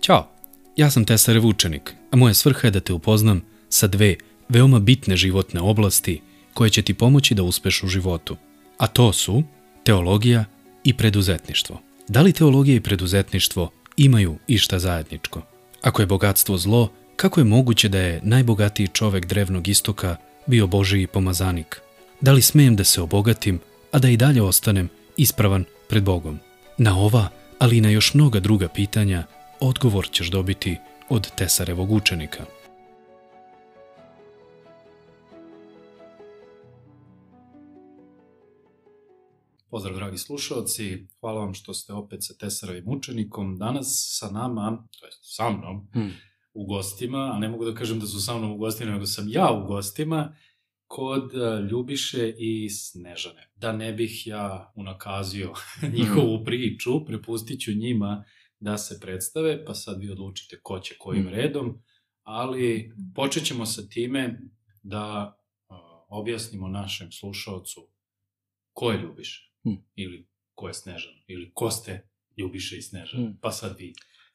Ćao, ja sam Tesarev učenik, a moja svrha je da te upoznam sa dve veoma bitne životne oblasti koje će ti pomoći da uspeš u životu. A to su teologija i preduzetništvo. Da li teologija i preduzetništvo imaju išta zajedničko? Ako je bogatstvo zlo, kako je moguće da je najbogatiji čovek drevnog istoka bio Božiji pomazanik? Da li smijem da se obogatim, a da i dalje ostanem ispravan pred Bogom? Na ova, ali i na još mnoga druga pitanja, odgovor ćeš dobiti od Tesarevog učenika. Pozdrav dragi slušalci, hvala vam što ste opet sa Tesarovim učenikom. Danas sa nama, to je sa mnom, hmm. u gostima, a ne mogu da kažem da su sa mnom u gostima, nego sam ja u gostima, kod e, Ljubiše i Snežane. Da ne bih ja unakazio njihovu hmm. priču, prepustit ću njima da se predstave, pa sad vi odlučite ko će kojim hmm. redom, ali počet ćemo sa time da objasnimo našem slušalcu ko je Ljubiše hmm. ili ko je Snežan, ili ko ste Ljubiša i Snežan, hmm. pa sad vi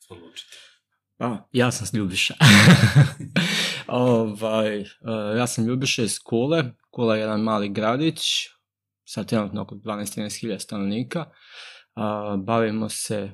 odlučite. Pa, ja sam Ljubiša. ovaj, uh, ja sam Ljubiša iz Kule. Kula je jedan mali gradić, sa trenutno oko 12-13 hiljada stanovnika. Uh, bavimo se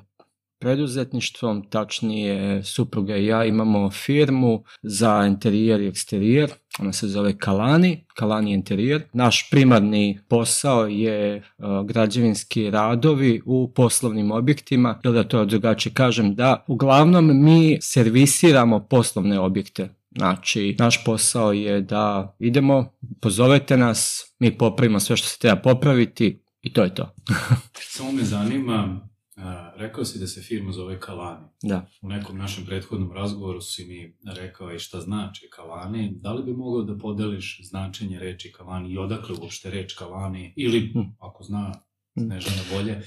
preduzetništvom, tačnije supruga i ja imamo firmu za interijer i eksterijer, ona se zove Kalani, Kalani interijer. Naš primarni posao je uh, građevinski radovi u poslovnim objektima, ili da to drugačije kažem, da uglavnom mi servisiramo poslovne objekte. Znači, naš posao je da idemo, pozovete nas, mi popravimo sve što se treba popraviti i to je to. Samo me zanima, A, rekao si da se firma zove Kalani. Da. U nekom našem prethodnom razgovoru si mi rekao i šta znači Kalani. Da li bi mogao da podeliš značenje reči Kalani i odakle uopšte reč Kalani ili, hmm. ako zna hm. Snežana bolje,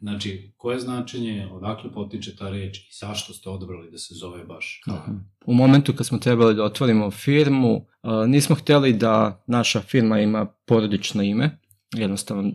Znači, koje značenje, odakle potiče ta reč i zašto ste odabrali da se zove baš Kalani? U momentu kad smo trebali da otvorimo firmu, nismo hteli da naša firma ima porodično ime, jednostavno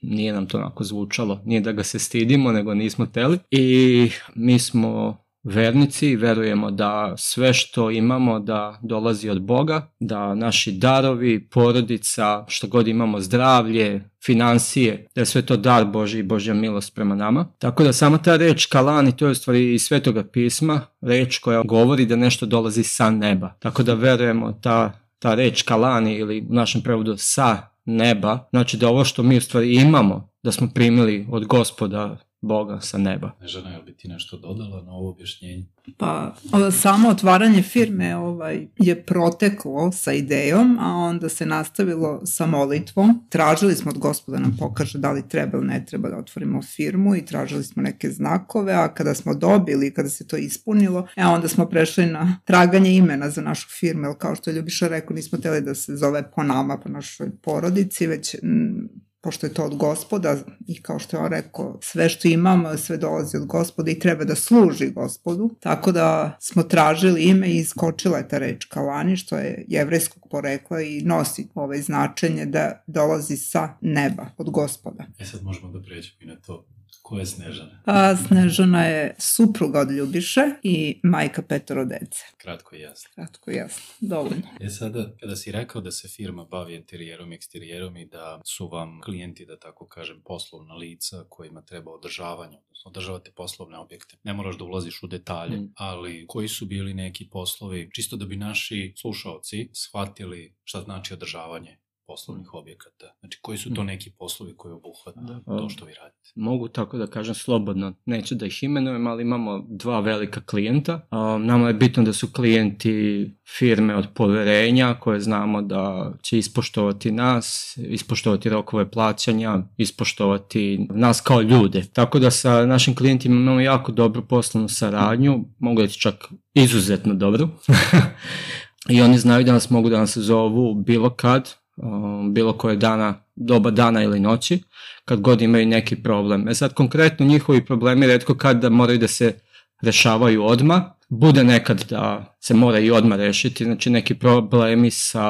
nije nam to onako zvučalo, nije da ga se stidimo, nego nismo teli. I mi smo vernici i verujemo da sve što imamo da dolazi od Boga, da naši darovi, porodica, što god imamo, zdravlje, financije, da je sve to dar Boži i Božja milost prema nama. Tako da sama ta reč kalani, to je u stvari iz svetoga pisma, reč koja govori da nešto dolazi sa neba. Tako da verujemo ta, ta reč kalani ili u našem prevodu sa neba, znači da ovo što mi u stvari imamo, da smo primili od gospoda Boga sa neba. Žena, jel bi ti nešto dodala na ovo objašnjenje? Pa, samo otvaranje firme ovaj, je proteklo sa idejom, a onda se nastavilo sa molitvom. Tražili smo od gospoda nam pokaže da li treba ili ne treba da otvorimo firmu i tražili smo neke znakove, a kada smo dobili, kada se to ispunilo, e onda smo prešli na traganje imena za našu firmu, jer kao što je Ljubiša rekao, nismo teli da se zove po nama, po našoj porodici, već m, pošto je to od gospoda i kao što je on rekao, sve što imamo, sve dolazi od gospoda i treba da služi gospodu. Tako da smo tražili ime i iskočila je ta reč Kalani, što je jevrejskog porekla i nosi ovaj značenje da dolazi sa neba, od gospoda. E sad možemo da pređemo i na to Ko je Snežana? Pa, Snežana je supruga od Ljubiše i majka petoro dece. Kratko i jasno. Kratko i jasno, dovoljno. E sada, kada si rekao da se firma bavi interijerom i eksterijerom i da su vam klijenti, da tako kažem, poslovna lica kojima treba održavanje, odnosno održavate poslovne objekte. Ne moraš da ulaziš u detalje, mm. ali koji su bili neki poslovi, čisto da bi naši slušalci shvatili šta znači održavanje poslovnih objekata? Znači, koji su to mm. neki poslovi koji obuhvata da, to što vi radite? Mogu tako da kažem slobodno, neću da ih imenujem, ali imamo dva velika klijenta. Nama je bitno da su klijenti firme od poverenja koje znamo da će ispoštovati nas, ispoštovati rokove plaćanja, ispoštovati nas kao ljude. Tako da sa našim klijentima imamo jako dobru poslovnu saradnju, mogu reći čak izuzetno dobru. I oni znaju da nas mogu da nas zovu bilo kad, bilo koje dana, doba dana ili noći, kad god imaju neki problem. E sad, konkretno njihovi problemi redko kad da moraju da se rešavaju odma, bude nekad da se mora i odmah rešiti, znači neki problemi sa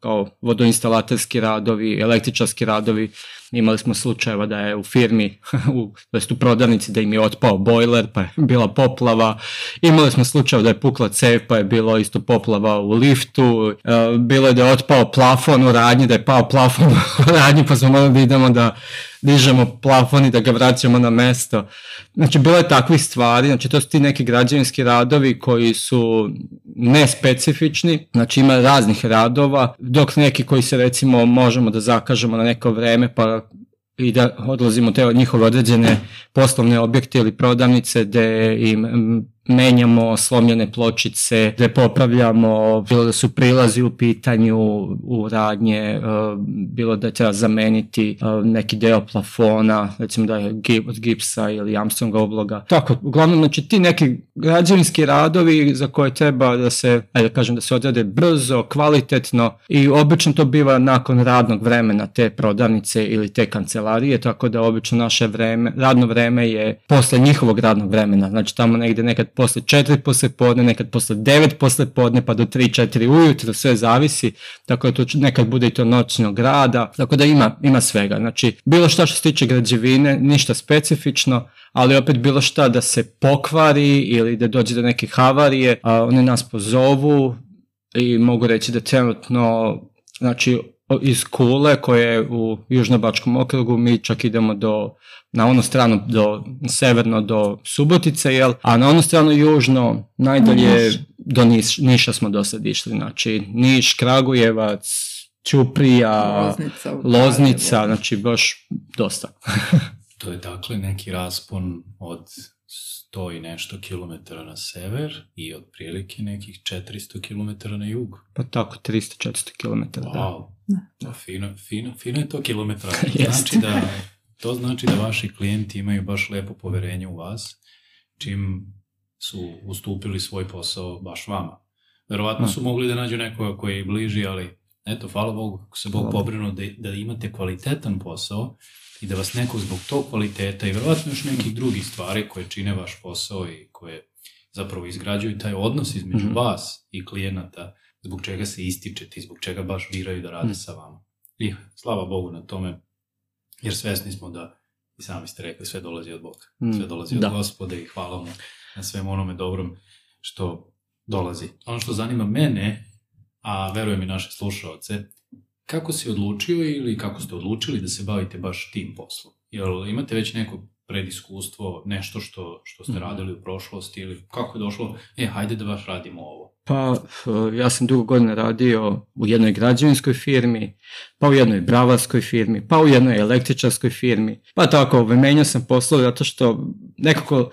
kao vodoinstalatorski radovi, električarski radovi, imali smo slučajeva da je u firmi, u, to u prodavnici da im je otpao bojler pa je bila poplava, imali smo slučajeva da je pukla cev pa je bilo isto poplava u liftu, e, bilo je da je otpao plafon u radnji, da je pao plafon u radnji pa smo morali da idemo da dižemo plafon i da ga vraćamo na mesto. Znači, bilo je takvih stvari, znači to su ti neki građevinski radovi koji su nespecifični, znači ima raznih radova, dok neki koji se recimo možemo da zakažemo na neko vreme pa i da odlazimo te njihove određene poslovne objekte ili prodavnice gde im menjamo slomljene pločice, gde popravljamo, bilo da su prilazi u pitanju u radnje, e, bilo da treba zameniti e, neki deo plafona, recimo da je od gipsa ili Armstrong obloga. Tako, uglavnom, znači ti neki građevinski radovi za koje treba da se, ajde da kažem, da se odrade brzo, kvalitetno i obično to biva nakon radnog vremena te prodavnice ili te kancelarije, tako da obično naše vreme, radno vreme je posle njihovog radnog vremena, znači tamo negde nekad posle 4 posle podne, nekad posle 9 posle podne, pa do 3-4 ujutro, sve zavisi, tako da to nekad bude i to noćnog rada, tako da ima, ima svega. Znači, bilo šta što se tiče građevine, ništa specifično, ali opet bilo šta da se pokvari ili da dođe do neke havarije, a oni nas pozovu i mogu reći da trenutno, znači, iz Kule koje je u Južnobačkom okrugu mi čak idemo do na onu stranu do severno do Subotice, jel? a na onu stranu južno najdalje do Niš, Niša smo do sad išli, znači Niš, Kragujevac, Ćuprija, Loznica, Loznica znači baš dosta. to je dakle neki raspon od 100 i nešto kilometara na sever i otprilike nekih 400 kilometara na jug. Pa tako, 300-400 kilometara, wow. da. da. Fino, fino, fino je to kilometra. znači da To znači da vaši klijenti imaju baš lepo poverenje u vas, čim su ustupili svoj posao baš vama. Verovatno su mogli da nađu nekoga koji je bliži, ali eto, hvala Bogu, ako se Bog pobrinuo da, da imate kvalitetan posao i da vas neko zbog tog kvaliteta i verovatno još nekih drugih stvari koje čine vaš posao i koje zapravo izgrađuju taj odnos između mm -hmm. vas i klijenata, zbog čega se ističete i zbog čega baš viraju da rade mm. sa vama. I slava Bogu na tome, jer svesni smo da, i sami ste rekli, sve dolazi od Boga, mm, sve dolazi da. od gospode i hvala mu na svem onome dobrom što dolazi. Ono što zanima mene, a verujem i naše slušalce, kako si odlučio ili kako ste odlučili da se bavite baš tim poslom? Jel imate već neko prediskustvo, nešto što, što ste mm. radili u prošlosti ili kako je došlo, e, hajde da baš radimo ovo? Pa, ja sam dugo godina radio u jednoj građevinskoj firmi, pa u jednoj bravarskoj firmi, pa u jednoj električarskoj firmi, pa tako, menjao sam poslove zato što nekako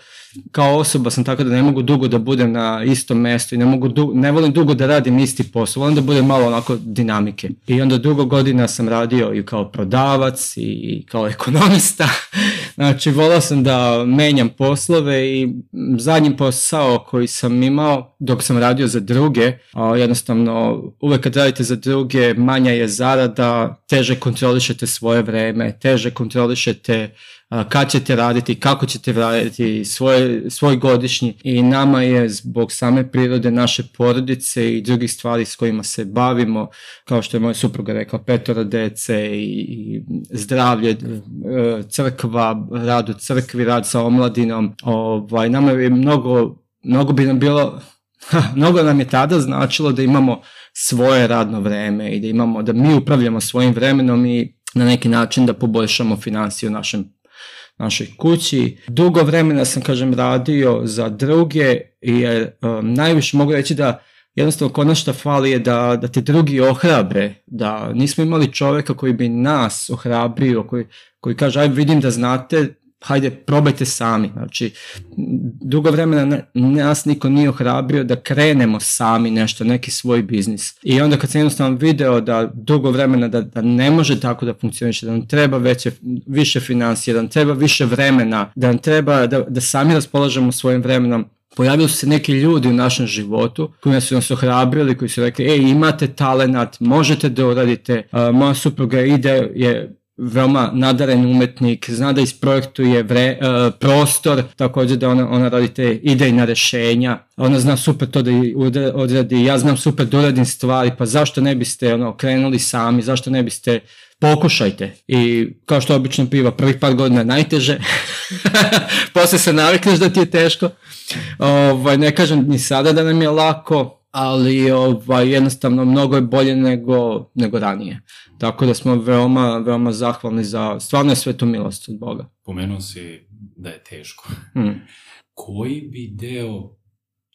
kao osoba sam tako da ne mogu dugo da budem na istom mestu i ne, mogu du, ne volim dugo da radim isti posao, volim da budem malo onako dinamike. I onda dugo godina sam radio i kao prodavac i kao ekonomista, znači volao sam da menjam poslove i zadnji posao koji sam imao dok sam radio za druge, a, jednostavno uvek kad radite za druge manja je zarada, teže kontrolišete svoje vreme, teže kontrolišete kad ćete raditi, kako ćete raditi, svoj, svoj godišnji i nama je zbog same prirode naše porodice i drugih stvari s kojima se bavimo, kao što je moja supruga rekla, petora dece i, i zdravlje, e, crkva, rad u crkvi, rad sa omladinom, ovaj, nama je mnogo, mnogo bi nam bilo mnogo nam je tada značilo da imamo svoje radno vreme i da imamo, da mi upravljamo svojim vremenom i na neki način da poboljšamo financije u našem našoj kući. Dugo vremena sam, kažem, radio za druge jer um, najviše mogu reći da jednostavno kod fali je da, da te drugi ohrabre, da nismo imali čoveka koji bi nas ohrabrio, koji, koji kaže aj vidim da znate hajde, probajte sami. Znači, dugo vremena nas niko nije ohrabrio da krenemo sami nešto, neki svoj biznis. I onda kad sam jednostavno video da dugo vremena da, da ne može tako da funkcioniše, da nam treba veće, više financije, da nam treba više vremena, da nam treba da, da sami raspolažemo svojim vremenom, pojavili su se neki ljudi u našem životu koji su nas ohrabrili, koji su rekli, ej, imate talenat, možete da uradite, moja supruga ide, je veoma nadaren umetnik, zna da isprojektuje vre, uh, prostor, takođe da ona, ona radi te idejna rešenja, ona zna super to da odradi, ja znam super da uradim stvari, pa zašto ne biste ono, krenuli sami, zašto ne biste? Pokušajte. I kao što obično piva prvih par godina najteže. Posle se navikneš da ti je teško. Ovaj, ne kažem ni sada da nam je lako ali ovaj, jednostavno mnogo je bolje nego, nego ranije. Tako da smo veoma, veoma zahvalni za, stvarno je sve to milost od Boga. Pomenuo si da je teško. Hmm. Koji bi deo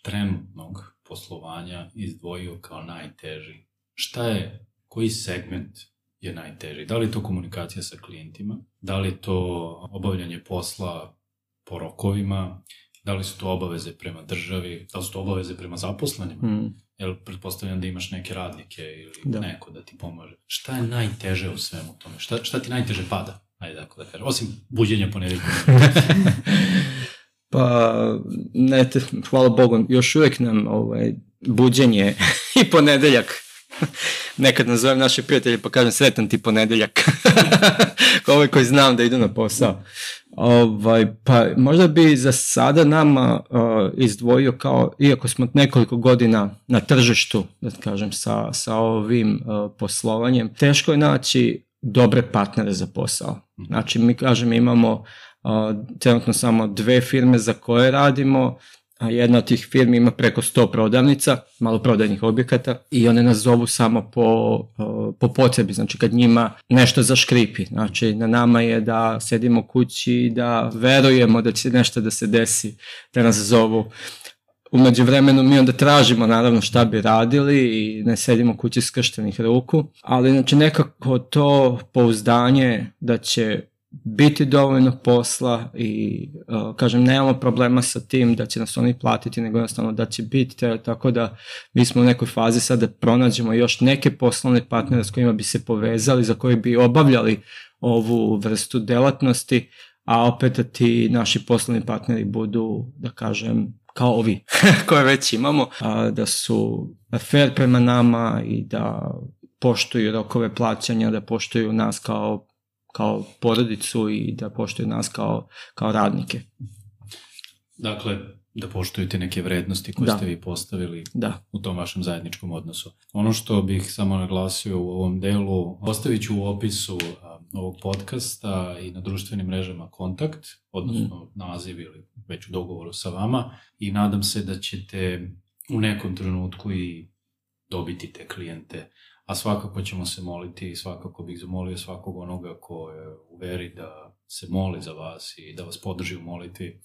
trenutnog poslovanja izdvojio kao najteži? Šta je, koji segment je najteži? Da li je to komunikacija sa klijentima? Da li je to obavljanje posla po rokovima? Da li su to obaveze prema državi, da li su to obaveze prema zaposlenima? Mm. Jel, pretpostavljam da imaš neke radnike ili da. neko da ti pomaže. Šta je najteže u svemu tome? Šta, šta ti najteže pada? Ajde tako da kažem. Osim buđenja ponedeljka. pa, ne, te, hvala Bogu, još uvek nam ovaj, buđenje i ponedeljak Nekad nazovem naše prijatelje pa kažem sretan ti ponedeljak. Ovo koji znam da idu na posao. Ovaj, pa možda bi za sada nama uh, izdvojio kao, iako smo nekoliko godina na tržištu, da kažem, sa, sa ovim uh, poslovanjem, teško je naći dobre partnere za posao. Znači, mi kažem, imamo uh, trenutno samo dve firme za koje radimo, a jedna od tih firmi ima preko 100 prodavnica, maloprodajnih objekata i one nas zovu samo po, po potrebi, znači kad njima nešto zaškripi. Znači na nama je da sedimo kući da verujemo da će nešto da se desi, da nas zovu. Umeđu vremenu mi onda tražimo naravno šta bi radili i ne sedimo kući skrštenih ruku, ali znači nekako to pouzdanje da će biti dovoljno posla i uh, kažem nemamo problema sa tim da će nas oni platiti nego jednostavno da će biti te, tako da mi smo u nekoj fazi sad da pronađemo još neke poslovne partnere s kojima bi se povezali za koji bi obavljali ovu vrstu delatnosti a opet da ti naši poslovni partneri budu da kažem kao ovi koje već imamo a, da su fair prema nama i da poštuju rokove plaćanja, da poštuju nas kao kao porodicu i da poštuju nas kao, kao radnike. Dakle, da poštujete neke vrednosti koje da. ste vi postavili da. u tom vašem zajedničkom odnosu. Ono što bih samo naglasio u ovom delu, ostavit ću u opisu ovog podcasta i na društvenim mrežama kontakt, odnosno mm. naziv ili već u dogovoru sa vama i nadam se da ćete u nekom trenutku i dobiti te klijente a svakako ćemo se moliti i svakako bih zamolio svakog onoga ko je u veri da se moli za vas i da vas podrži u molitvi,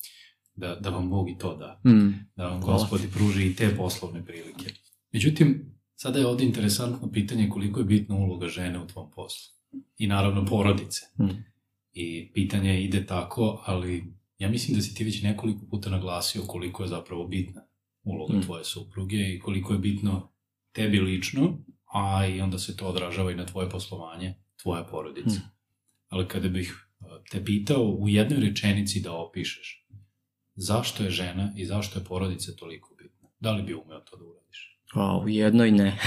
da, da vam Bog i to da, mm. da vam Gospodi pruži i te poslovne prilike. Međutim, sada je ovde interesantno pitanje koliko je bitna uloga žene u tvom poslu. I naravno porodice. Mm. I pitanje ide tako, ali ja mislim da si ti već nekoliko puta naglasio koliko je zapravo bitna uloga mm. tvoje supruge i koliko je bitno tebi lično a i onda se to odražava i na tvoje poslovanje, tvoja porodica. Hmm. Ali kada bih uh, te pitao u jednoj rečenici da opišeš zašto je žena i zašto je porodica toliko bitna, da li bi umeo to da uradiš? O, u jednoj ne.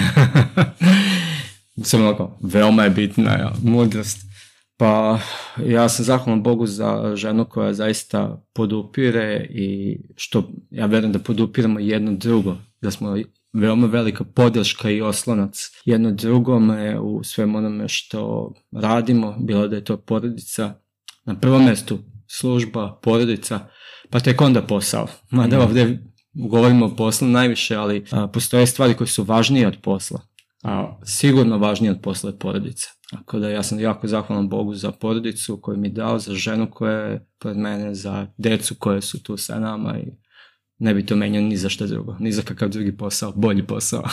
Sam onako, veoma je bitna ja, mudrost. Pa ja sam zahvalan Bogu za ženu koja zaista podupire i što ja verujem da podupiramo jedno drugo, da smo veoma velika podrška i oslonac jedno drugome u svem onome što radimo, bilo da je to porodica, na prvom mestu služba, porodica, pa tek onda posao. Mada mm. ovde govorimo o poslu najviše, ali a, postoje stvari koje su važnije od posla, a sigurno važnije od posla je porodica. Tako da ja sam jako zahvalan Bogu za porodicu koju mi dao, za ženu koja je pored mene, za decu koje su tu sa nama i ne bi to menjao ni za šta drugo, ni za kakav drugi posao, bolji posao.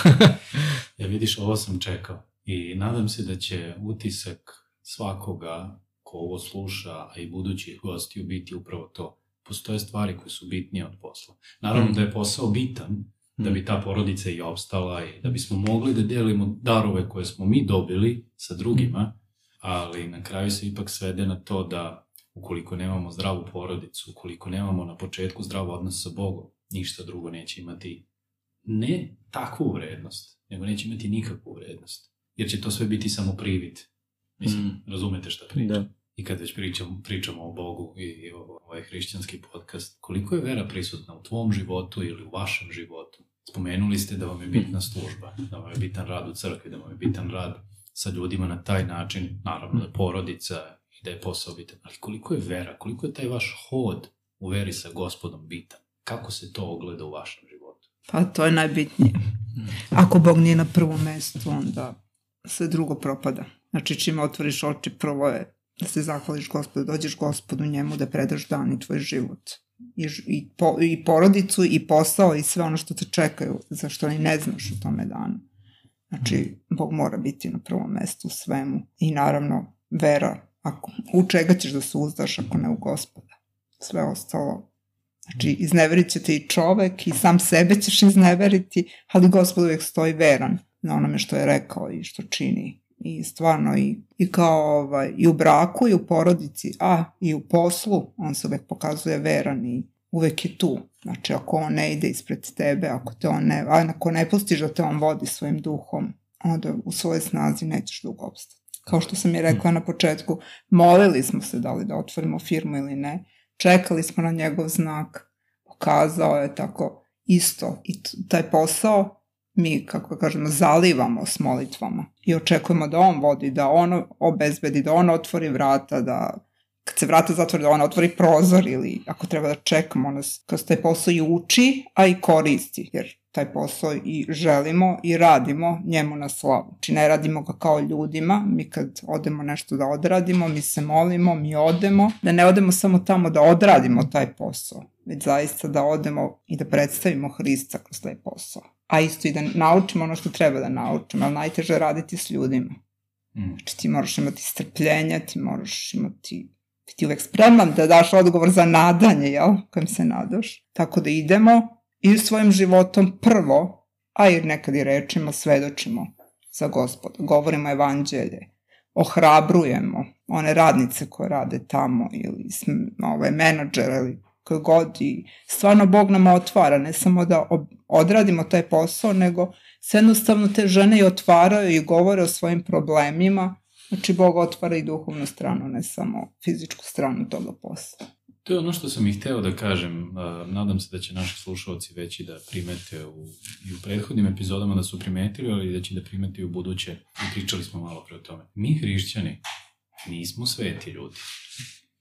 ja vidiš, ovo sam čekao i nadam se da će utisak svakoga ko ovo sluša, a i budućih gostiju biti upravo to. Postoje stvari koje su bitnije od posla. Naravno mm. da je posao bitan, da bi ta porodica i opstala i da bismo mogli da delimo darove koje smo mi dobili sa drugima, ali na kraju se ipak svede na to da ukoliko nemamo zdravu porodicu, ukoliko nemamo na početku zdrav odnos sa Bogom, ništa drugo neće imati ne takvu vrednost, nego neće imati nikakvu vrednost. Jer će to sve biti samo privid Mislim, mm. razumete šta pričam. Da. I kad već pričam, pričamo o Bogu i, i o, ovaj hrišćanski podcast, koliko je vera prisutna u tvom životu ili u vašem životu? Spomenuli ste da vam je bitna služba, da vam je bitan rad u crkvi, da vam je bitan rad sa ljudima na taj način, naravno da je porodica da je posao bitan, ali koliko je vera, koliko je taj vaš hod u veri sa gospodom bitan? Kako se to ogleda u vašem životu? Pa to je najbitnije. Ako Bog nije na prvom mestu, onda sve drugo propada. Znači čim otvoriš oči, prvo je da se zahvališ gospodu, dođeš gospodu njemu da predaš dan i tvoj život. I, i, po, I porodicu, i posao, i sve ono što te čekaju, zašto ni ne znaš u tome danu. Znači, Bog mora biti na prvom mestu u svemu. I naravno, vera, ako, u čega ćeš da se uzdaš ako ne u gospoda. Sve ostalo. Znači, izneverit će te i čovek i sam sebe ćeš izneveriti, ali gospod uvijek stoji veran na onome što je rekao i što čini i stvarno i, i kao ovaj, i u braku i u porodici, a i u poslu, on se uvek pokazuje veran i uvek je tu. Znači, ako on ne ide ispred tebe, ako te on ne, ako ne pustiš da te on vodi svojim duhom, onda u svojoj snazi nećeš dugo obstati. Kao što sam je rekla na početku, molili smo se da li da otvorimo firmu ili ne, čekali smo na njegov znak, pokazao je tako isto i taj posao. Mi, kako kažemo, zalivamo s molitvama i očekujemo da on vodi, da on obezbedi, da on otvori vrata, da kad se vrata zatvori, da on otvori prozor ili ako treba da čekamo kad se taj posao i uči, a i koristi, jer taj posao i želimo i radimo njemu na slavu. Znači ne radimo ga kao ljudima, mi kad odemo nešto da odradimo, mi se molimo, mi odemo, da ne odemo samo tamo da odradimo taj posao, već zaista da odemo i da predstavimo Hrista kroz taj posao a isto i da naučimo ono što treba da naučimo, ali najteže je raditi s ljudima. Mm. Znači ti moraš imati strpljenja, ti moraš imati ti uvek spreman da daš odgovor za nadanje, jel, kojem se nadaš. Tako da idemo i svojim životom prvo, a i nekad i rečima svedočimo za gospoda. Govorimo evanđelje, ohrabrujemo one radnice koje rade tamo ili ove menadžere ili koje god i stvarno Bog nam otvara, ne samo da odradimo taj posao, nego se jednostavno te žene i otvaraju i govore o svojim problemima, znači Bog otvara i duhovnu stranu, ne samo fizičku stranu toga posla. To je ono što sam ih hteo da kažem. Nadam se da će naši slušalci već i da primete u, i u prethodnim epizodama da su primetili, ali da će da primete i u buduće. I pričali smo malo pre o tome. Mi hrišćani nismo sveti ljudi.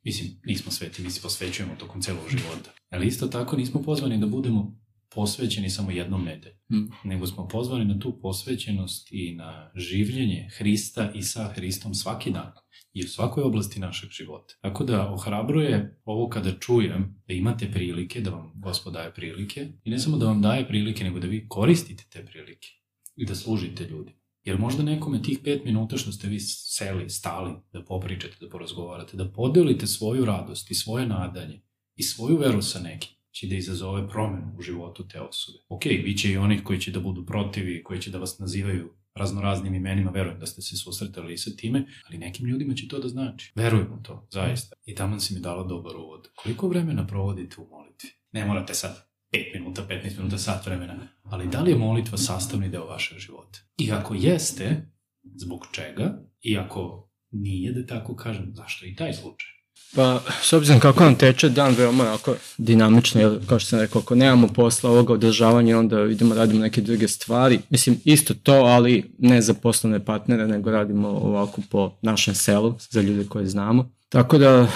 Mislim, nismo sveti, mi se posvećujemo tokom celog života. Ali isto tako nismo pozvani da budemo posvećeni samo jednom nedelju, mm. nego smo pozvani na tu posvećenost i na življenje Hrista i sa Hristom svaki dan i u svakoj oblasti našeg života. Tako da ohrabruje ovo kada čujem da imate prilike, da vam Gospod daje prilike i ne samo da vam daje prilike, nego da vi koristite te prilike i da služite ljudi. Jer možda nekome tih pet minuta što ste vi seli, stali, da popričate, da porazgovarate, da podelite svoju radost i svoje nadanje i svoju veru sa nekim, će da izazove promenu u životu te osobe. Ok, bit će i onih koji će da budu protivi, koji će da vas nazivaju raznoraznim imenima, verujem da ste se susretali i sa time, ali nekim ljudima će to da znači. Verujem u to, zaista. I tamo si mi dala dobar uvod. Koliko vremena provodite u molitvi? Ne morate sad 5 minuta, 15 minuta, sat vremena, ali da li je molitva sastavni deo vašeg života? I ako jeste, zbog čega? I ako nije, da tako kažem, zašto i taj slučaj? Pa, s obzirom kako nam teče dan veoma jako dinamično, jer kao što sam rekao, ako nemamo posla ovoga održavanja, onda idemo radimo neke druge stvari. Mislim, isto to, ali ne za poslovne partnere, nego radimo ovako po našem selu, za ljude koje znamo. Tako da,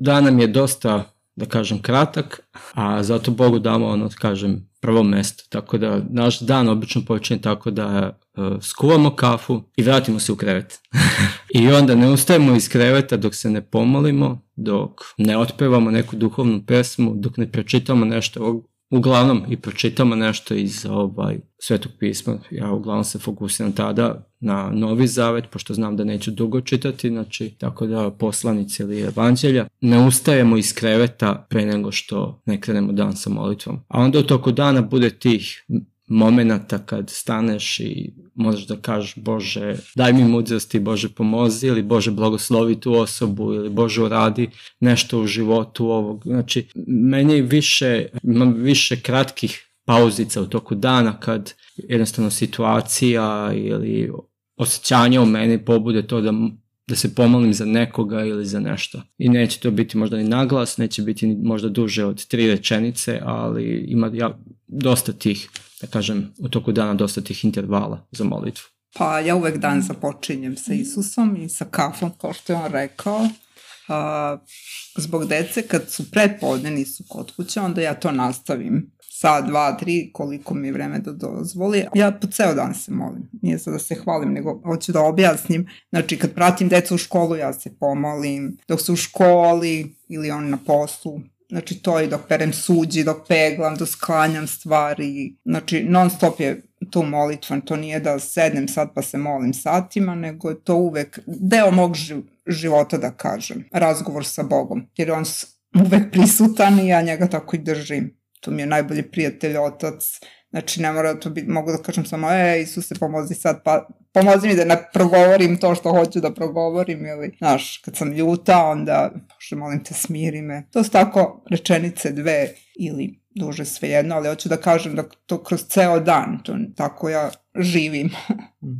dan nam je dosta da kažem, kratak, a zato Bogu damo ono, da kažem, prvo mesto. Tako da naš dan obično počinje tako da skuvamo kafu i vratimo se u krevet. I onda ne ustajemo iz kreveta dok se ne pomolimo, dok ne otpevamo neku duhovnu pesmu, dok ne pročitamo nešto uglavnom i pročitamo nešto iz ovaj, svetog pisma. Ja uglavnom se fokusiram tada na Novi Zavet, pošto znam da neću dugo čitati, znači tako da poslanice ili evanđelja, ne ustajemo iz kreveta pre nego što ne krenemo dan sa molitvom. A onda u toku dana bude tih momenata kad staneš i možeš da kažeš Bože daj mi mudrosti, Bože pomozi ili Bože blagoslovi tu osobu ili Bože uradi nešto u životu ovog. Znači, meni više, imam više kratkih pauzica u toku dana kad jednostavno situacija ili osjećanje u meni pobude to da da se pomolim za nekoga ili za nešto. I neće to biti možda ni naglas, neće biti možda duže od tri rečenice, ali ima ja, dosta tih, da kažem, u toku dana dosta tih intervala za molitvu. Pa ja uvek dan započinjem sa Isusom i sa kafom, kao što je on rekao. A, zbog dece, kad su prepodne, nisu kod kuće, onda ja to nastavim sat, dva, tri, koliko mi vreme da dozvoli. Ja po ceo dan se molim. Nije sad da se hvalim, nego hoću da objasnim. Znači, kad pratim decu u školu, ja se pomolim. Dok su u školi ili on na poslu, Znači to je dok perem suđi, dok peglam, dok sklanjam stvari. Znači non stop je tu molitvan. To nije da sednem sad pa se molim satima, nego je to uvek deo mog života da kažem. Razgovor sa Bogom. Jer on uvek prisutan i ja njega tako i držim to mi je najbolji prijatelj, otac, znači ne mora to biti, mogu da kažem samo, e, Isuse, pomozi sad, pa pomozi mi da ne progovorim to što hoću da progovorim, ili, znaš, kad sam ljuta, onda, bože, molim te, smiri me. To su tako rečenice dve ili duže svejedno, ali hoću da kažem da to kroz ceo dan, to tako ja živim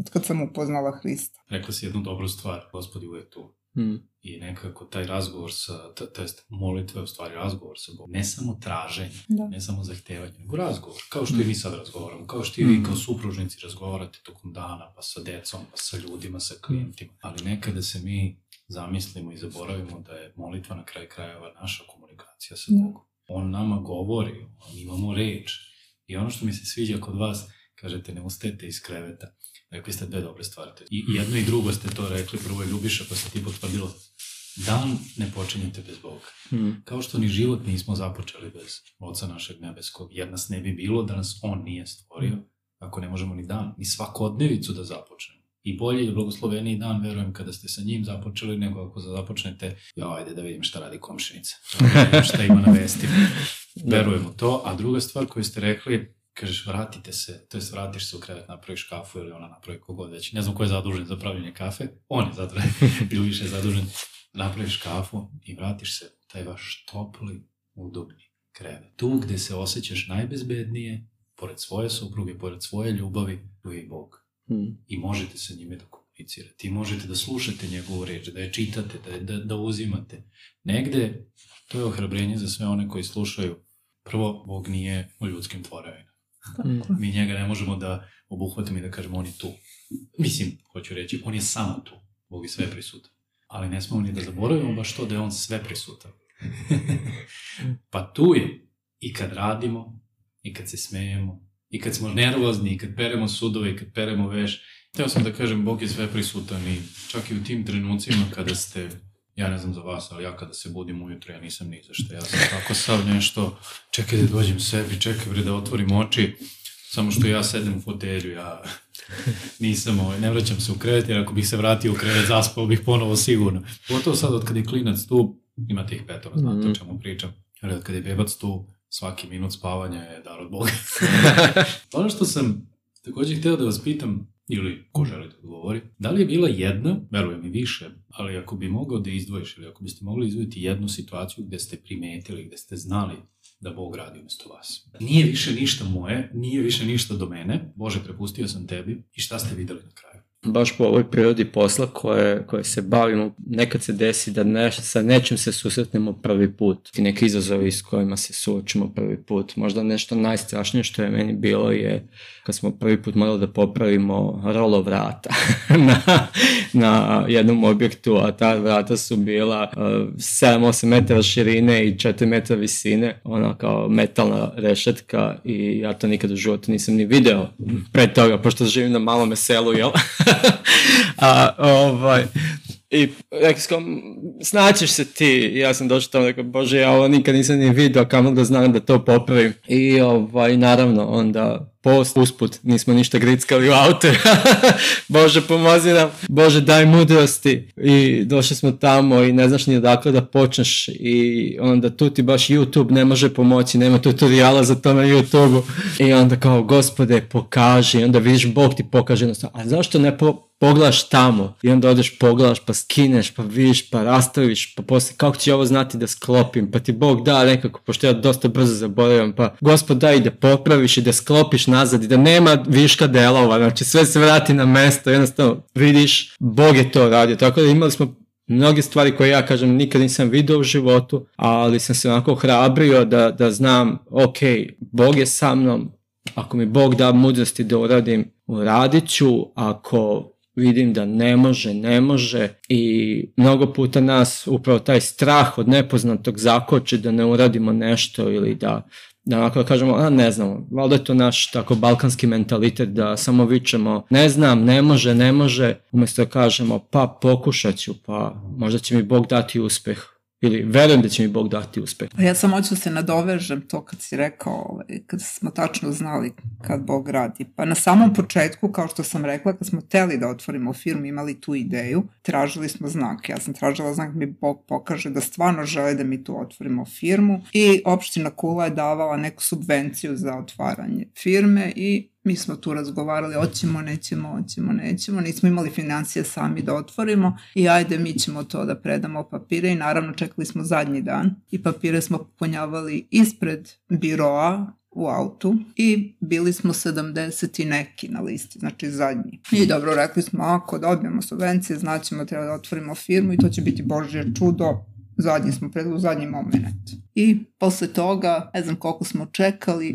od kad sam upoznala Hrista. Rekla si jednu dobru stvar, gospodi uvek tu. Mm i nekako taj razgovor sa, to jest molitva je u stvari razgovor sa Bogom. Ne samo traženje, da. ne samo zahtevanje, nego razgovor. Kao što i mi sad razgovaramo, kao što i vi mm. kao supružnici razgovarate tokom dana, pa sa decom, pa sa ljudima, sa klijentima. Ali nekada se mi zamislimo i zaboravimo da je molitva na kraj krajeva naša komunikacija sa da. Bogom. On nama govori, on imamo reč. I ono što mi se sviđa kod vas, kažete ne ustajete iz kreveta. Rekli ste dve dobre stvari. I jedno i drugo ste to rekli, prvo je Ljubiša, pa ste ti potvrdilo dan ne počinjete bez Boga. Hmm. Kao što ni život nismo započeli bez Oca našeg nebeskog, jer nas ne bi bilo da nas On nije stvorio, ako ne možemo ni dan, ni svakodnevicu da započnemo. I bolje je blagosloveniji dan, verujem, kada ste sa njim započeli, nego ako započnete, ja, ajde da vidim šta radi komšinica, da šta ima na vestima. Verujemo to. A druga stvar koju ste rekli, kažeš vratite se, to jest vratiš se u krevet, napraviš kafu ili ona napravi kogod već. Ne znam ko je zadužen za pravljenje kafe, on je zadužen, ili više zadužen napraviš kafu i vratiš se u taj vaš topli, udobni krevet. Tu gde se osjećaš najbezbednije, pored svoje supruge, pored svoje ljubavi, tu je i Bog. Hmm. I možete sa njime da komunicirate. I možete da slušate njegovu reč, da je čitate, da, je, da, da uzimate. Negde, to je ohrabrenje za sve one koji slušaju. Prvo, Bog nije u ljudskim tvorevima. Mi njega ne možemo da obuhvatimo i da kažemo on je tu. Mislim, hoću reći, on je samo tu. Bog je sve prisutan ali ne smemo ni da zaboravimo baš to da je on sve prisutan. pa tu je i kad radimo, i kad se smejemo, i kad smo nervozni, i kad peremo sudove, i kad peremo veš. Teo sam da kažem, Bog je sve prisutan i čak i u tim trenucima kada ste, ja ne znam za vas, ali ja kada se budim ujutro, ja nisam ni za što. Ja sam tako sav nešto, čekaj da dođem sebi, čekaj bre da otvorim oči, samo što ja sedem u fotelju, ja nisam, ovaj, ne vraćam se u krevet, jer ako bih se vratio u krevet, zaspao bih ponovo sigurno. Pogotovo sad od kada je klinac tu, ima tih petova, znate mm -hmm. o čemu pričam. Jer od kada je bebac tu, svaki minut spavanja je dar od Boga. ono što sam takođe hteo da vas pitam, ili ko želi da odgovori, da li je bila jedna, verujem i više, ali ako bi mogao da izdvojiš ili ako biste mogli izdvojiti jednu situaciju gde ste primetili, gde ste znali da Bog radi umesto vas. Nije više ništa moje, nije više ništa do mene, Bože, prepustio sam tebi i šta ste videli na kraju? Baš po ovoj prirodi posla koje, koje se bavimo, nekad se desi da neš, sa nečim se susretnemo prvi put i neki izazovi s kojima se suočimo prvi put. Možda nešto najstrašnije što je meni bilo je kad smo prvi put morali da popravimo rolo vrata na, na jednom objektu, a ta vrata su bila uh, 7-8 metara širine i 4 metra visine, ona kao metalna rešetka i ja to nikad u životu nisam ni video pre toga, pošto živim na malome selu, jel? a, ovaj, I rekao sam, snaćeš se ti. Ja sam došao tamo, rekao, bože, ja ovo nikad nisam ni vidio, kamo da znam da to popravim. I ovaj, naravno, onda post, usput, nismo ništa grickali u auto. Bože, pomozi nam. Bože, daj mudrosti. I došli smo tamo i ne znaš ni odakle da počneš. I onda tu ti baš YouTube ne može pomoći, nema tutoriala za to na YouTube-u. I onda kao, gospode, pokaži. I onda vidiš, Bog ti pokaže jednostavno. A zašto ne po pogledaš tamo i onda odeš pogledaš pa skineš pa vidiš pa rastaviš pa posle kako ću ovo znati da sklopim pa ti Bog da nekako pošto ja dosta brzo zaboravim pa gospod da i da popraviš i da sklopiš nazad i da nema viška delova znači sve se vrati na mesto jednostavno vidiš Bog je to radio. Tako da imali smo mnoge stvari koje ja kažem nikad nisam video u životu, ali sam se onako hrabrio da, da znam, ok, Bog je sa mnom, ako mi Bog da mudrosti da uradim, uradit ću, ako vidim da ne može, ne može. I mnogo puta nas upravo taj strah od nepoznatog zakoče da ne uradimo nešto ili da da onako da kažemo, a ne znamo, valjda je to naš tako balkanski mentalitet da samo vičemo, ne znam, ne može, ne može, umesto da kažemo, pa pokušat ću, pa možda će mi Bog dati uspeh ili verujem da će mi Bog dati uspeh. Pa ja sam hoću da se nadovežem to kad si rekao, ovaj, kad smo tačno znali kad Bog radi. Pa na samom početku, kao što sam rekla, kad smo teli da otvorimo firmu, imali tu ideju, tražili smo znak. Ja sam tražila znak da mi Bog pokaže da stvarno žele da mi tu otvorimo firmu i opština Kula je davala neku subvenciju za otvaranje firme i mi smo tu razgovarali, hoćemo, nećemo, hoćemo, nećemo, nismo imali financije sami da otvorimo i ajde mi ćemo to da predamo papire i naravno čekali smo zadnji dan i papire smo popunjavali ispred biroa u autu i bili smo 70 i neki na listi, znači zadnji. I dobro, rekli smo, ako dobijemo subvencije, znaćemo treba da otvorimo firmu i to će biti Božje čudo, zadnji smo pred u zadnji moment. I posle toga, ne znam koliko smo čekali,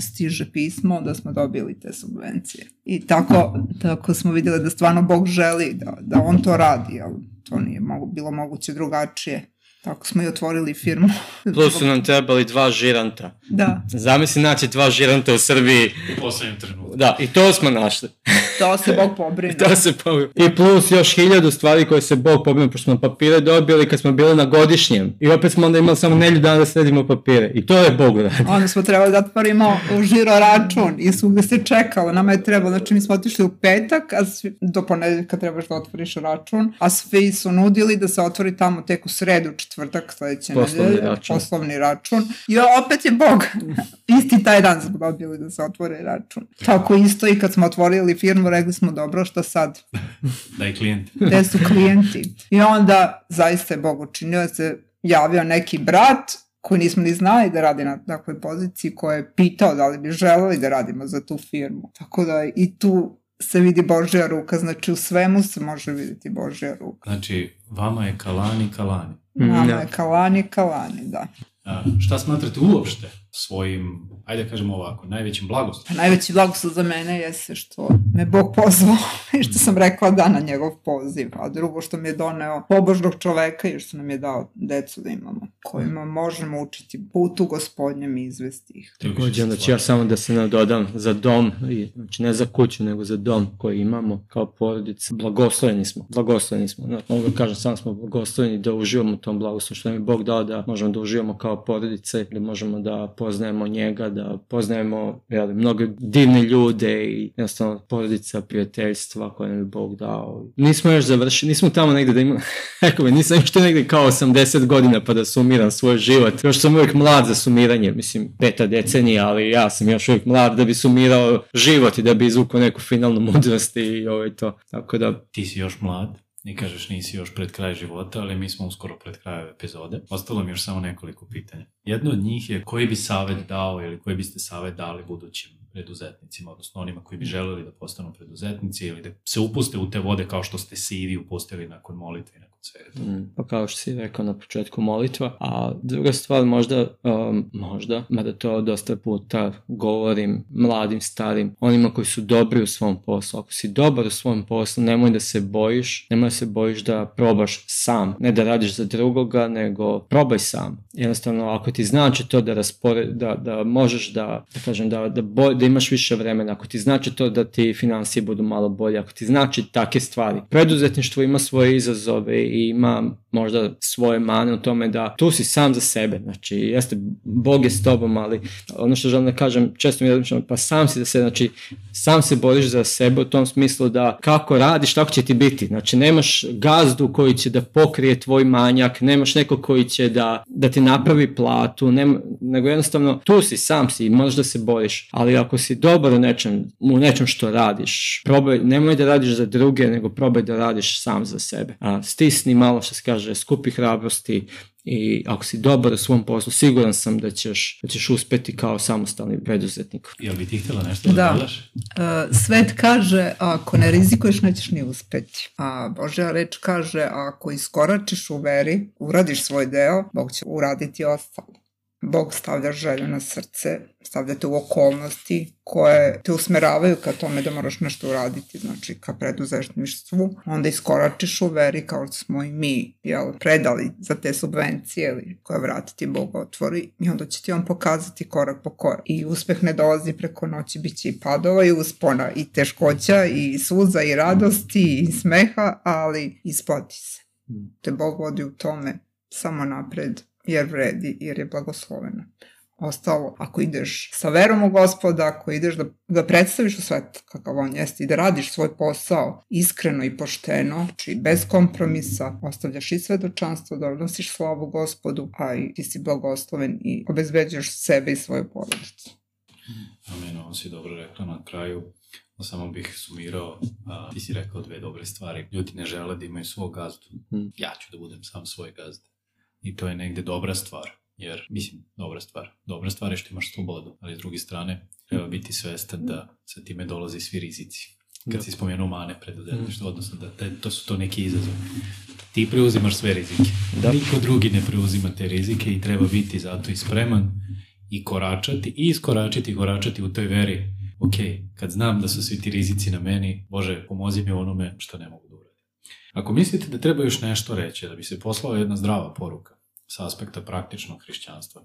stiže pismo da smo dobili te subvencije. I tako, tako smo videli da stvarno Bog želi da, da on to radi, ali to nije mogu, bilo moguće drugačije. Tako smo i otvorili firmu. Plus su nam trebali dva žiranta. Da. Zamisli naći dva žiranta u Srbiji. U poslednjem trenutku. Da, i to smo našli. To se Bog pobrine. to se pobrine. I plus još hiljadu stvari koje se Bog pobrine, pošto smo papire dobili kad smo bili na godišnjem. I opet smo onda imali samo nelju dana da sredimo papire. I to je Bog radi. Onda smo trebali da otvorimo žiro račun i svugde se čekalo. Nama je trebalo, znači mi smo otišli u petak, a svi, do ponedeljka trebaš da otvoriš račun, a svi su nudili da se otvori tamo tek u sredu, četvrtak sledeće Poslovni nedelje, račun. poslovni račun. I opet je Bog. Isti taj dan smo dobili da se otvori račun. Tako isto i kad smo otvorili firmu, rekli smo dobro, šta sad? Daj klijent. Gde su klijenti? I onda zaista je Bog učinio da se javio neki brat koji nismo ni znali da radi na takvoj poziciji, koji je pitao da li bi želeli da radimo za tu firmu. Tako da i tu se vidi Božja ruka, znači u svemu se može vidjeti Božja ruka. Znači, vama je kalani, kalani. Nama da. je kalani, kalani, da. A, šta smatrate uopšte svojim, ajde da kažemo ovako, najvećim blagostom? Pa najveći blagoslov za mene jeste što me Bog pozvao i što sam rekla da na njegov poziv, a drugo što mi je doneo pobožnog čoveka i što nam je dao decu da imamo, kojima možemo učiti putu gospodnjem i izvesti ih. Takođe, onda ću ja samo da se nadodam za dom, i, znači ne za kuću, nego za dom koji imamo kao porodica. Blagosloveni smo, blagosloveni smo. Znači, mogu da kažem, samo smo blagosloveni da uživamo u tom blagoslovu, što nam je Bog dao da možemo da uživamo kao porodice, da možemo da poznajemo njega, da poznajemo jeli, mnoge divne ljude i jednostavno porodica, prijateljstva koje nam je Bog dao. Nismo još završili, nismo tamo negde da ima, rekao bi, nisam još negde kao 80 godina pa da sumiram svoj život. Još sam uvijek mlad za sumiranje, mislim, peta decenija, ali ja sam još uvijek mlad da bi sumirao život i da bi izvukao neku finalnu mudrost i ovaj to. Tako da, Ti si još mlad i kažeš nisi još pred kraj života, ali mi smo uskoro pred krajem epizode. Ostalo mi još samo nekoliko pitanja. Jedno od njih je koji bi savet dao ili koji biste savet dali budućim preduzetnicima, odnosno onima koji bi želeli da postanu preduzetnici ili da se upuste u te vode kao što ste se i vi upustili nakon molitve svega. Mm, pa kao što si rekao na početku molitva, a druga stvar možda, um, možda, mada to dosta puta govorim mladim, starim, onima koji su dobri u svom poslu. Ako si dobar u svom poslu, nemoj da se bojiš, nemoj da se bojiš da probaš sam, ne da radiš za drugoga, nego probaj sam. Jednostavno, ako ti znači to da raspore, da, da možeš da, da kažem, da, da, boj, da imaš više vremena, ako ti znači to da ti financije budu malo bolje, ako ti znači take stvari. Preduzetništvo ima svoje izazove i ima možda svoje mane u tome da tu si sam za sebe, znači jeste Bog je s tobom, ali ono što želim da kažem, često mi je pa sam si za sebe, znači sam se boriš za sebe u tom smislu da kako radiš, tako će ti biti, znači nemaš gazdu koji će da pokrije tvoj manjak, nemaš neko koji će da, da ti napravi platu, nema, nego jednostavno tu si, sam si i možeš da se boriš, ali ako si dobar u nečem, u nečem što radiš, probaj, nemoj da radiš za druge, nego probaj da radiš sam za sebe. A, stisni malo što se kaže, skupi hrabrosti i ako si dobar u svom poslu, siguran sam da ćeš, da ćeš uspeti kao samostalni preduzetnik. Jel bi ti htjela nešto da, da. dodaš? Uh, svet kaže, ako ne rizikuješ, nećeš ni uspeti. A Božja reč kaže, ako iskoračiš u veri, uradiš svoj deo, Bog će uraditi ostalo. Bog stavlja želju na srce, stavlja te u okolnosti koje te usmeravaju ka tome da moraš nešto uraditi, znači ka preduzetništvu, onda iskoračiš u veri kao smo i mi jel, predali za te subvencije ili koje vratiti Bog otvori i onda će ti on pokazati korak po korak. I uspeh ne dolazi preko noći, bit će i padova i uspona i teškoća i suza i radosti i smeha, ali isplati se. Hmm. Te Bog vodi u tome samo napred jer vredi, jer je blagoslovena. Ostalo, ako ideš sa verom u gospoda, ako ideš da, da predstaviš u svet kakav on jeste i da radiš svoj posao iskreno i pošteno, znači bez kompromisa, ostavljaš i svedočanstvo, da odnosiš slavu gospodu, a i ti si blagosloven i obezbeđaš sebe i svoju porodicu. Amen, ovo si dobro rekla na kraju. Samo bih sumirao, a, ti si rekao dve dobre stvari. Ljudi ne žele da imaju svog gazdu. Hmm. Ja ću da budem sam svoj gazda i to je negde dobra stvar. Jer, mislim, dobra stvar. Dobra stvar je što imaš slobodu, ali s druge strane treba biti svestan da sa time dolazi svi rizici. Kad da. si spomenuo mane preduzetništvo, mm. odnosno da te, to su to neki izazovi. Ti preuzimaš sve rizike. Da. Niko drugi ne preuzima te rizike i treba biti zato i spreman i koračati i iskoračiti i koračati u toj veri. Ok, kad znam da su svi ti rizici na meni, Bože, pomozi mi onome što ne mogu. Ako mislite da treba još nešto reći, da bi se poslala jedna zdrava poruka sa aspekta praktičnog hrišćanstva,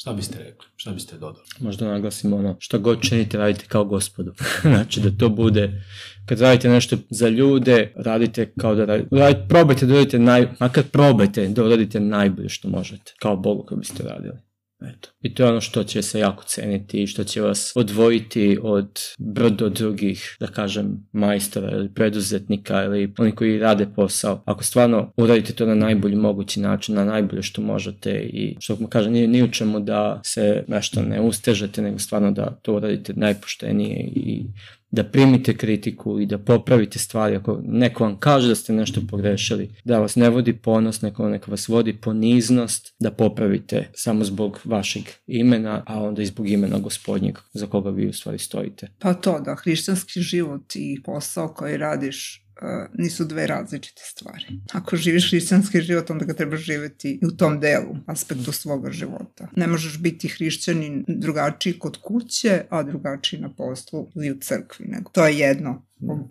Šta biste rekli? Šta biste dodali? Možda naglasimo ono, što god činite, radite kao gospodu. znači da to bude, kad radite nešto za ljude, radite kao da radite, radite probajte da radite naj, makar probajte da radite najbolje što možete, kao Bogu kao biste radili. Eto. I to je ono što će se jako ceniti i što će vas odvojiti od brdo drugih, da kažem, majstora ili preduzetnika ili oni koji rade posao. Ako stvarno uradite to na najbolji mogući način, na najbolje što možete i što mu kažem, nije ni u čemu da se nešto ne ustežete, nego stvarno da to uradite najpoštenije i da primite kritiku i da popravite stvari. Ako neko vam kaže da ste nešto pogrešili, da vas ne vodi ponos, neko, neko vas vodi poniznost, da popravite samo zbog vašeg imena, a onda i zbog imena gospodnjeg za koga vi u stvari stojite. Pa to da, hrišćanski život i posao koji radiš nisu dve različite stvari. Ako živiš hrišćanski život, onda ga trebaš živeti u tom delu, aspektu svoga života. Ne možeš biti hrišćanin drugačiji kod kuće, a drugačiji na poslu ili u crkvi, nego to je jedno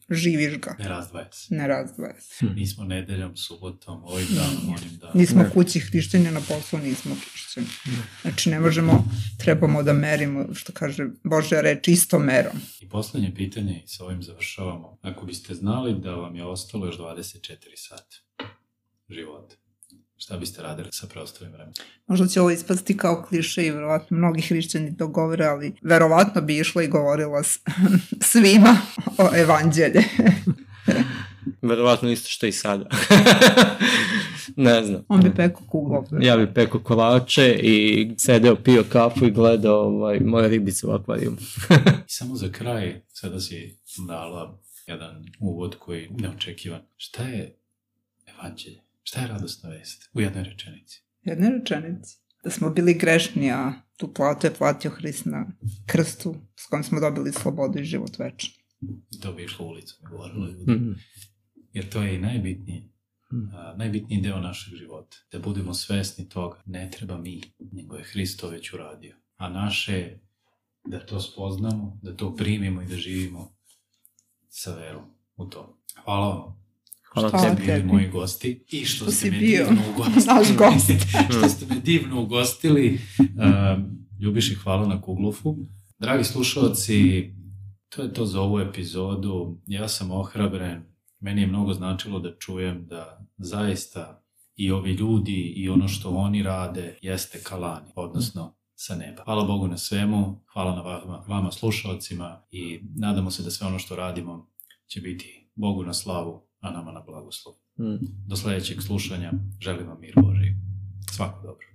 živiš ga. Ne razdvaja se. Ne razdvaja se. Hm. Nismo nedeljom, subotom, ovim danom, onim danom. Nismo ne. kući hrišćanja na poslu, nismo hrišćani. Znači ne možemo, trebamo da merimo, što kaže Božja reč, isto merom. I poslednje pitanje, i sa ovim završavamo. Ako biste znali da vam je ostalo još 24 sata života, Šta biste radili sa preostalim vremenom? Možda će ovo ispasti kao kliše i verovatno mnogi hrišćani to govore, ali verovatno bi išla i govorila s, svima o evanđelje. verovatno isto što i sada. ne znam. On bi peko kugao. Ja bi peko kolače i sedeo, pio kafu i gledao ovaj, moje ribice u akvarijumu. I samo za kraj, sada si dala jedan uvod koji neočekivan. Šta je evanđelje? Šta je radosna vest u jednoj rečenici? Jednoj rečenici. Da smo bili grešni, a tu platu je platio Hrist na krstu s kojim smo dobili slobodu i život večni. To bi išlo ulicom i govorilo ljudi. Mm -hmm. Jer to je i najbitniji, mm. a, najbitniji deo našeg života. Da budemo svesni toga, ne treba mi, nego je Hristo već uradio. A naše je da to spoznamo, da to primimo i da živimo sa verom u to. Hvala vam Hvala što ste bili moji gosti i što, što ste me bio divno ugostili. Naš gost. što ste me divno ugostili. Uh, Ljubiši, hvala na Kuglufu. Dragi slušalci, to je to za ovu epizodu. Ja sam ohrabren meni je mnogo značilo da čujem da zaista i ovi ljudi i ono što oni rade jeste kalani, odnosno sa neba. Hvala Bogu na svemu, hvala na vama, vama slušalcima i nadamo se da sve ono što radimo će biti Bogu na slavu, a nama na blagoslov. Mm. Do sledećeg slušanja želim vam mir Boži. Svako dobro.